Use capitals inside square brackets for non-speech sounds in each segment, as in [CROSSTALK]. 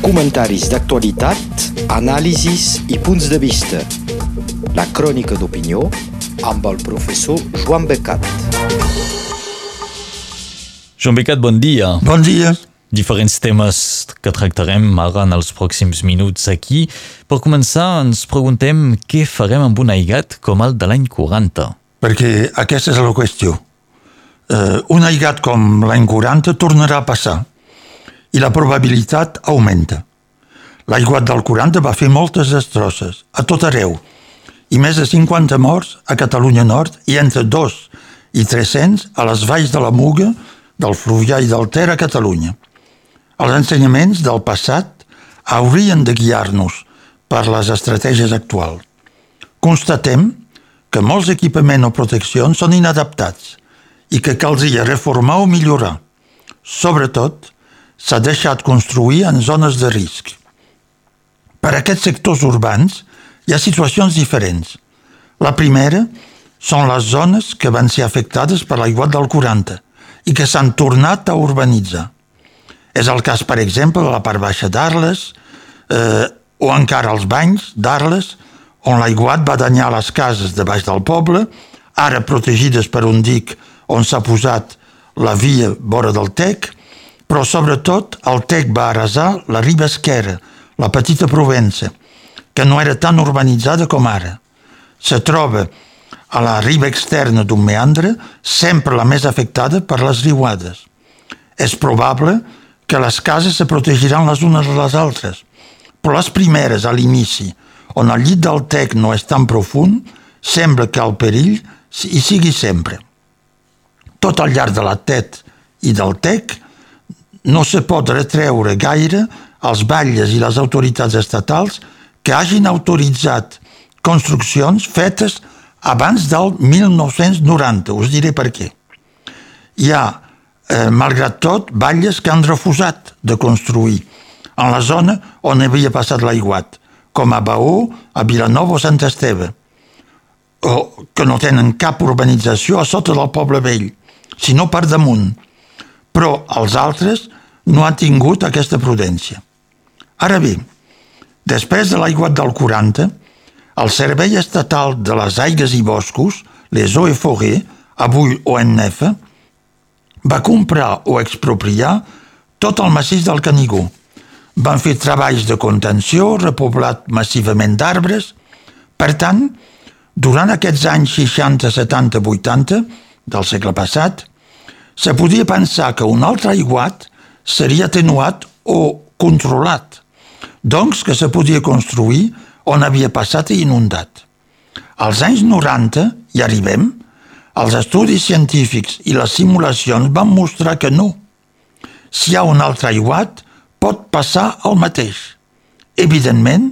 Comentaris d'actualitat, anàlisis i punts de vista. La crònica d'opinió amb el professor Joan Becat. Joan Becat, bon dia. Bon dia. Diferents temes que tractarem ara en els pròxims minuts aquí. Per començar, ens preguntem què farem amb un aigat com el de l'any 40. Perquè aquesta és la qüestió. Uh, un aigat com l'any 40 tornarà a passar i la probabilitat augmenta. L'aiguat del 40 va fer moltes destrosses, a tot arreu, i més de 50 morts a Catalunya Nord i entre 2 i 300 a les valls de la Muga, del Fluvià i del Ter a Catalunya. Els ensenyaments del passat haurien de guiar-nos per les estratègies actuals. Constatem que molts equipaments o proteccions són inadaptats i que caldria reformar o millorar. Sobretot, s'ha deixat construir en zones de risc. Per a aquests sectors urbans hi ha situacions diferents. La primera són les zones que van ser afectades per l'aiguat del 40 i que s'han tornat a urbanitzar. És el cas, per exemple, de la part baixa d'Arles eh, o encara els banys d'Arles, on l'aiguat va danyar les cases de baix del poble, ara protegides per un dic on s'ha posat la via vora del Tec, però sobretot el Tec va arrasar la riba esquerra, la petita Provença, que no era tan urbanitzada com ara. Se troba a la riba externa d'un meandre, sempre la més afectada per les riuades. És probable que les cases se protegiran les unes a les altres, però les primeres a l'inici, on el llit del Tec no és tan profund, sembla que el perill hi sigui sempre. Tot al llarg de la TET i del TEC no se pot retreure gaire als batlles i les autoritats estatals que hagin autoritzat construccions fetes abans del 1990. Us diré per què. Hi ha, eh, malgrat tot, batlles que han refusat de construir en la zona on havia passat l'aiguat, com a Baó, a Vilanova o Sant Esteve, o que no tenen cap urbanització a sota del poble vell, sinó per damunt. Però els altres no han tingut aquesta prudència. Ara bé, després de l'aiguat del 40, el Servei Estatal de les Aigues i Boscos, les OFOG, avui ONF, va comprar o expropiar tot el massís del Canigó. Van fer treballs de contenció, repoblat massivament d'arbres. Per tant, durant aquests anys 60, 70, 80 del segle passat, se podia pensar que un altre aiguat seria atenuat o controlat, doncs que se podia construir on havia passat i inundat. Als anys 90, hi arribem, els estudis científics i les simulacions van mostrar que no. Si hi ha un altre aiguat, pot passar el mateix. Evidentment,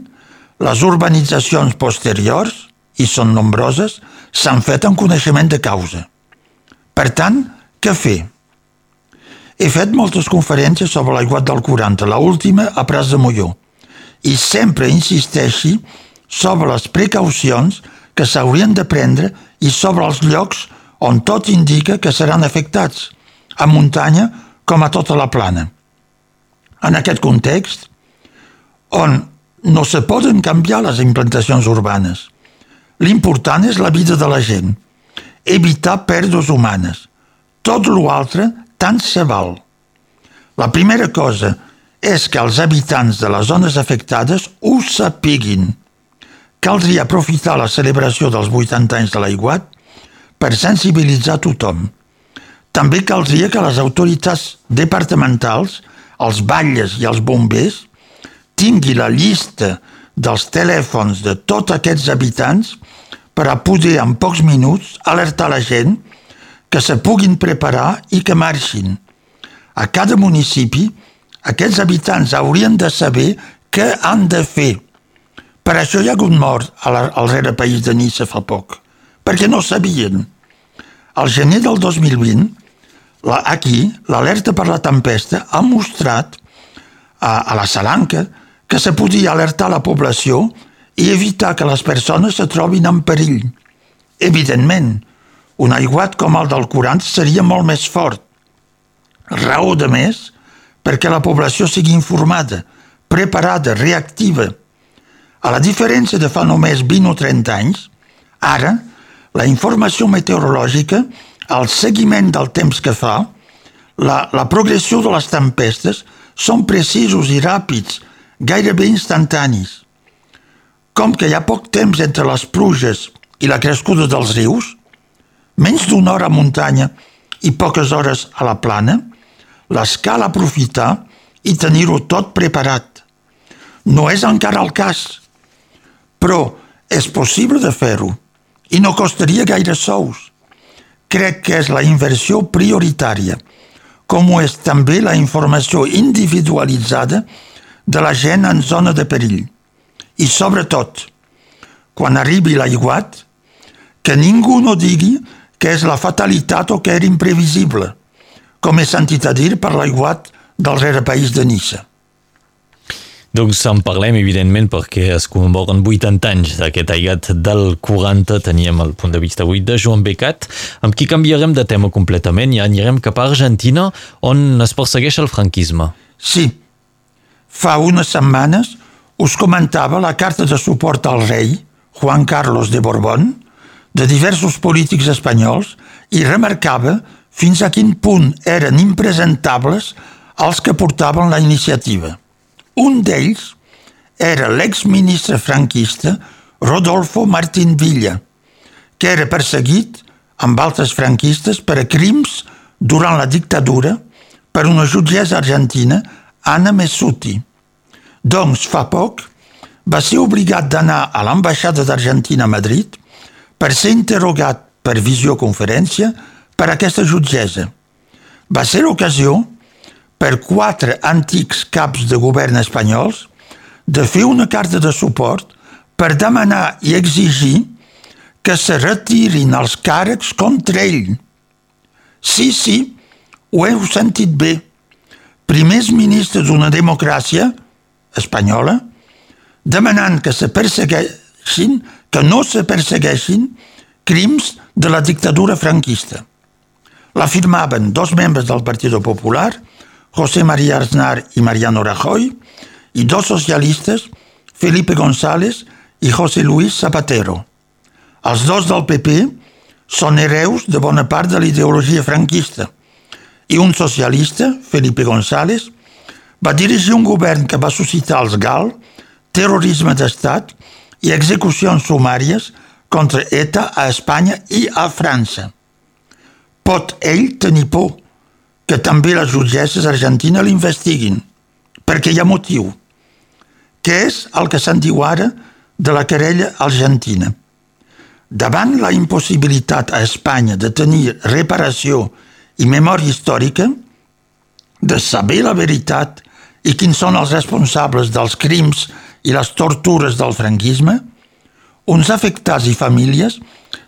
les urbanitzacions posteriors, i són nombroses, s'han fet en coneixement de causa. Per tant, què fer? He fet moltes conferències sobre l'aiguat del 40, la última a Pras de Molló, i sempre insisteixi sobre les precaucions que s'haurien de prendre i sobre els llocs on tot indica que seran afectats, a muntanya com a tota la plana. En aquest context, on no se poden canviar les implantacions urbanes, l'important és la vida de la gent, evitar pèrdues humanes. Tot l'altre tant se val. La primera cosa és que els habitants de les zones afectades ho sapiguin. Caldria aprofitar la celebració dels 80 anys de l'aiguat per sensibilitzar tothom. També caldria que les autoritats departamentals, els batlles i els bombers tingui la llista dels telèfons de tots aquests habitants per a poder en pocs minuts alertar la gent que se puguin preparar i que marxin. A cada municipi, aquests habitants haurien de saber què han de fer. Per això hi ha hagut mort al rere país de Nissa fa poc, perquè no sabien. Al gener del 2020, la, aquí, l'alerta per la tempesta ha mostrat a, a la Salanca que se podia alertar la població i evitar que les persones se trobin en perill. Evidentment, un aiguat com el del 40 seria molt més fort. Raó de més perquè la població sigui informada, preparada, reactiva. A la diferència de fa només 20 o 30 anys, ara la informació meteorològica, el seguiment del temps que fa, la, la progressió de les tempestes són precisos i ràpids, gairebé instantanis. Com que hi ha poc temps entre les pluges i la crescuda dels rius, menys d'una hora a muntanya i poques hores a la plana, les cal aprofitar i tenir-ho tot preparat. No és encara el cas, però és possible de fer-ho i no costaria gaire sous. Crec que és la inversió prioritària, com ho és també la informació individualitzada de la gent en zona de perill. I sobretot, quan arribi l'aiguat, que ningú no digui que és la fatalitat o que era imprevisible, com he sentit a dir per l'aiguat del rerepaís de Nissa. Doncs en parlem, evidentment, perquè es commemoren 80 anys d'aquest aigat del 40. Teníem el punt de vista avui de Joan Becat, amb qui canviarem de tema completament i anirem cap a Argentina, on es persegueix el franquisme. Sí. Fa unes setmanes us comentava la carta de suport al rei, Juan Carlos de Borbón, de diversos polítics espanyols i remarcava fins a quin punt eren impresentables els que portaven la iniciativa. Un d'ells era l'exministre franquista Rodolfo Martín Villa, que era perseguit amb altres franquistes per a crims durant la dictadura per una jutgessa argentina, Anna Messuti. Doncs, fa poc, va ser obligat d'anar a l'ambaixada d'Argentina a Madrid per ser interrogat per visioconferència per aquesta jutgessa. Va ser l'ocasió per quatre antics caps de govern espanyols de fer una carta de suport per demanar i exigir que se retirin els càrrecs contra ell. Sí, sí, ho heu sentit bé. Primers ministres d'una democràcia espanyola demanant que se persegueixin, que no se persegueixin crims de la dictadura franquista. L'afirmaven dos membres del Partit Popular José María Aznar y Mariano Rajoy, y dos socialistes, Felipe González i José Luis Zapatero. Els dos del PP són hereus de bona part de l'ideologia franquista i un socialista, Felipe González, va dirigir un govern que va suscitar els GAL, terrorisme d'estat i execucions sumàries contra ETA a Espanya i a França. Pot ell tenir por que també les jutgesses argentines l'investiguin, perquè hi ha motiu. Què és el que se'n diu ara de la querella argentina? Davant la impossibilitat a Espanya de tenir reparació i memòria històrica, de saber la veritat i quins són els responsables dels crims i les tortures del franquisme, uns afectats i famílies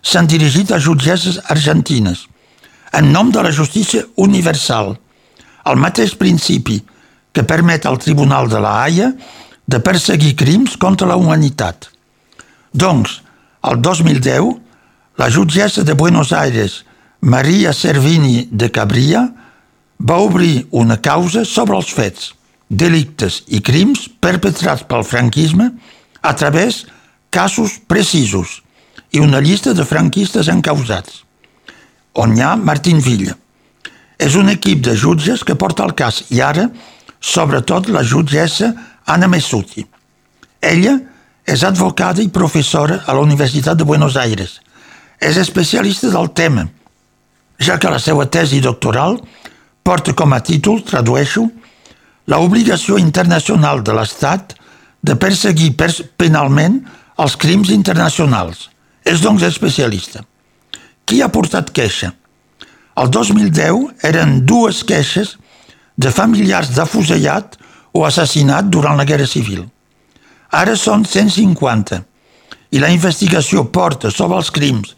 s'han dirigit a jutgesses argentines – en nom de la justícia universal, el mateix principi que permet al Tribunal de la Haia de perseguir crims contra la humanitat. Doncs, el 2010, la jutgessa de Buenos Aires, Maria Servini de Cabria, va obrir una causa sobre els fets, delictes i crims perpetrats pel franquisme a través casos precisos i una llista de franquistes encausats on hi ha Martín Villa. És un equip de jutges que porta el cas i ara, sobretot, la jutgessa Anna Messuti. Ella és advocada i professora a la Universitat de Buenos Aires. És especialista del tema, ja que la seva tesi doctoral porta com a títol, tradueixo, la obligació internacional de l'Estat de perseguir penalment els crims internacionals. És doncs especialista. Qui ha portat queixa? El 2010 eren dues queixes de familiars d'afusellat o assassinat durant la Guerra Civil. Ara són 150 i la investigació porta sobre els crims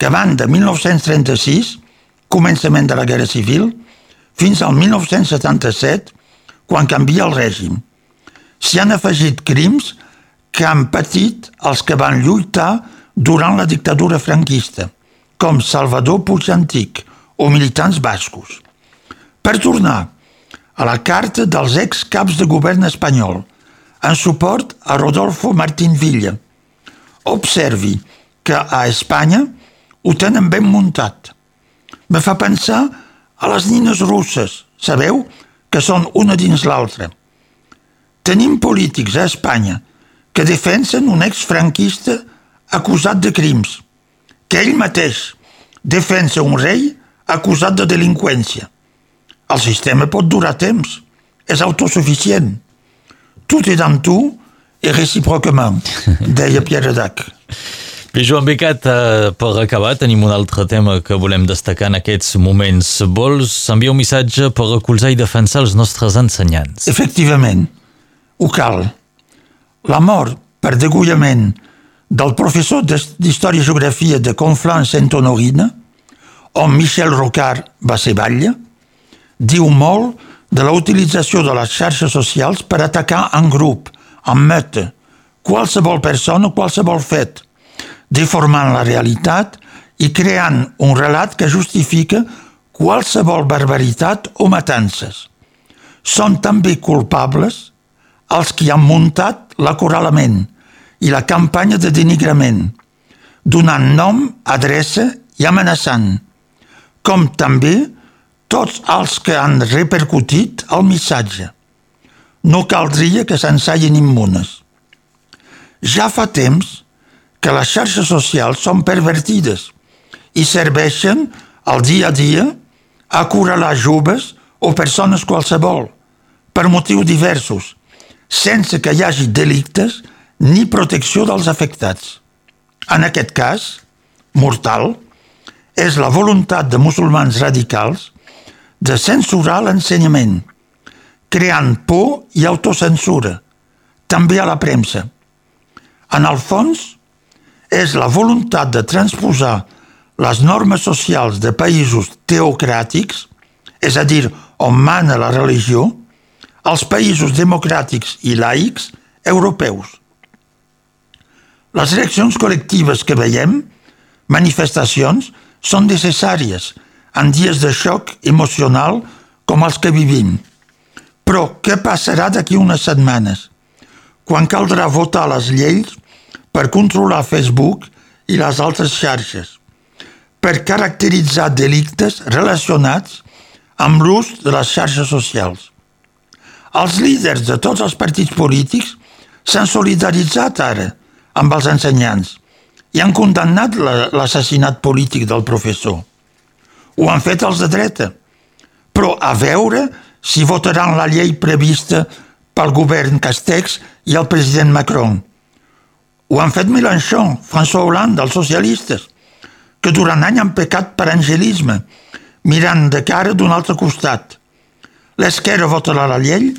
que van de 1936, començament de la Guerra Civil, fins al 1977, quan canvia el règim. S'hi han afegit crims que han patit els que van lluitar durant la dictadura franquista – com Salvador Puig Antic o militants bascos. Per tornar a la carta dels ex-caps de govern espanyol, en suport a Rodolfo Martín Villa. Observi que a Espanya ho tenen ben muntat. Me fa pensar a les nines russes, sabeu? Que són una dins l'altra. Tenim polítics a Espanya que defensen un exfranquista acusat de crims, que ell mateix defensa un rei acusat de delinqüència. El sistema pot durar temps, és autosuficient. Tot est dans tout et réciproquement, [LAUGHS] deia Pierre Dac. Bé, Joan Becat, eh, per acabar, tenim un altre tema que volem destacar en aquests moments. Vols enviar un missatge per recolzar i defensar els nostres ensenyants? Efectivament, ho cal. La mort per degullament del professor d'Història i Geografia de Conflans-Saint-Honorine, on Michel Rocard va ser batlle, diu molt de la utilització de les xarxes socials per atacar en grup, en meute, qualsevol persona o qualsevol fet, deformant la realitat i creant un relat que justifica qualsevol barbaritat o matances. Són també culpables els qui han muntat l'acorralament i la campanya de denigrament, donant nom, adreça i amenaçant, com també tots els que han repercutit el missatge. No caldria que s'ensallin immunes. Ja fa temps que les xarxes socials són pervertides i serveixen al dia a dia a acorralar joves o persones qualsevol, per motius diversos, sense que hi hagi delictes ni protecció dels afectats. En aquest cas, mortal, és la voluntat de musulmans radicals de censurar l'ensenyament, creant por i autocensura, també a la premsa. En el fons, és la voluntat de transposar les normes socials de països teocràtics, és a dir, on mana la religió, als països democràtics i laics europeus. Les reaccions col·lectives que veiem, manifestacions, són necessàries en dies de xoc emocional com els que vivim. Però què passarà d'aquí unes setmanes, quan caldrà votar les lleis per controlar Facebook i les altres xarxes, per caracteritzar delictes relacionats amb l'ús de les xarxes socials. Els líders de tots els partits polítics s'han solidaritzat ara amb els ensenyants i han condemnat l'assassinat polític del professor. Ho han fet els de dreta, però a veure si votaran la llei prevista pel govern Castex i el president Macron. Ho han fet Mélenchon, François Hollande, els socialistes, que durant any han pecat per angelisme, mirant de cara d'un altre costat. L'esquerra votarà la llei,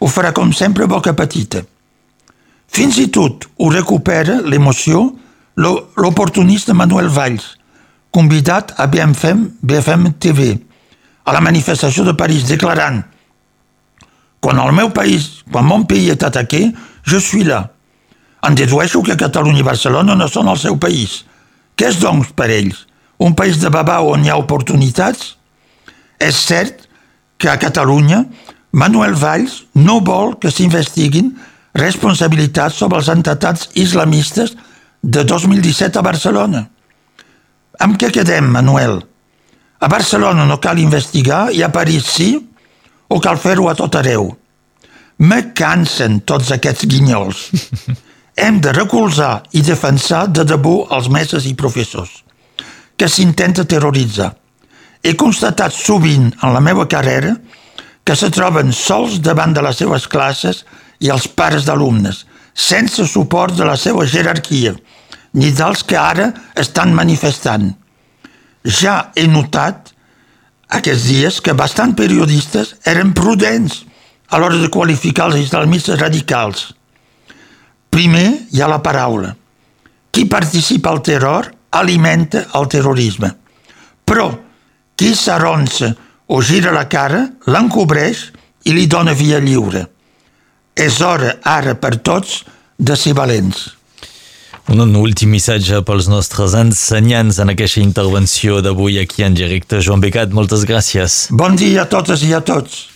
ho farà com sempre boca petita. Fins i tot ho recupera l'emoció l'oportunista Manuel Valls, convidat a BFM, BFM TV, a la manifestació de París, declarant quan el meu país, quan mon pays est ataqué, je suis là. En dedueixo que Catalunya i Barcelona no són el seu país. Què és, doncs, per ells? Un país de babà on hi ha oportunitats? És cert que a Catalunya Manuel Valls no vol que s'investiguin responsabilitats sobre els entitats islamistes de 2017 a Barcelona. Amb què quedem, Manuel? A Barcelona no cal investigar i a París sí? O cal fer-ho a tot arreu? Me cansen tots aquests guinyols. [LAUGHS] Hem de recolzar i defensar de debò els mestres i professors que s'intenta terroritzar. He constatat sovint en la meva carrera que se troben sols davant de les seves classes i els pares d'alumnes, sense suport de la seva jerarquia, ni dels que ara estan manifestant. Ja he notat aquests dies que bastant periodistes eren prudents a l'hora de qualificar els islamistes radicals. Primer hi ha la paraula. Qui participa al terror alimenta el terrorisme. Però qui s'arronsa o gira la cara, l'encobreix i li dona via lliure. És hora, ara per tots, de ser valents. Un últim missatge pels nostres ensenyants en aquesta intervenció d'avui aquí en directe. Joan Becat, moltes gràcies. Bon dia a totes i a tots.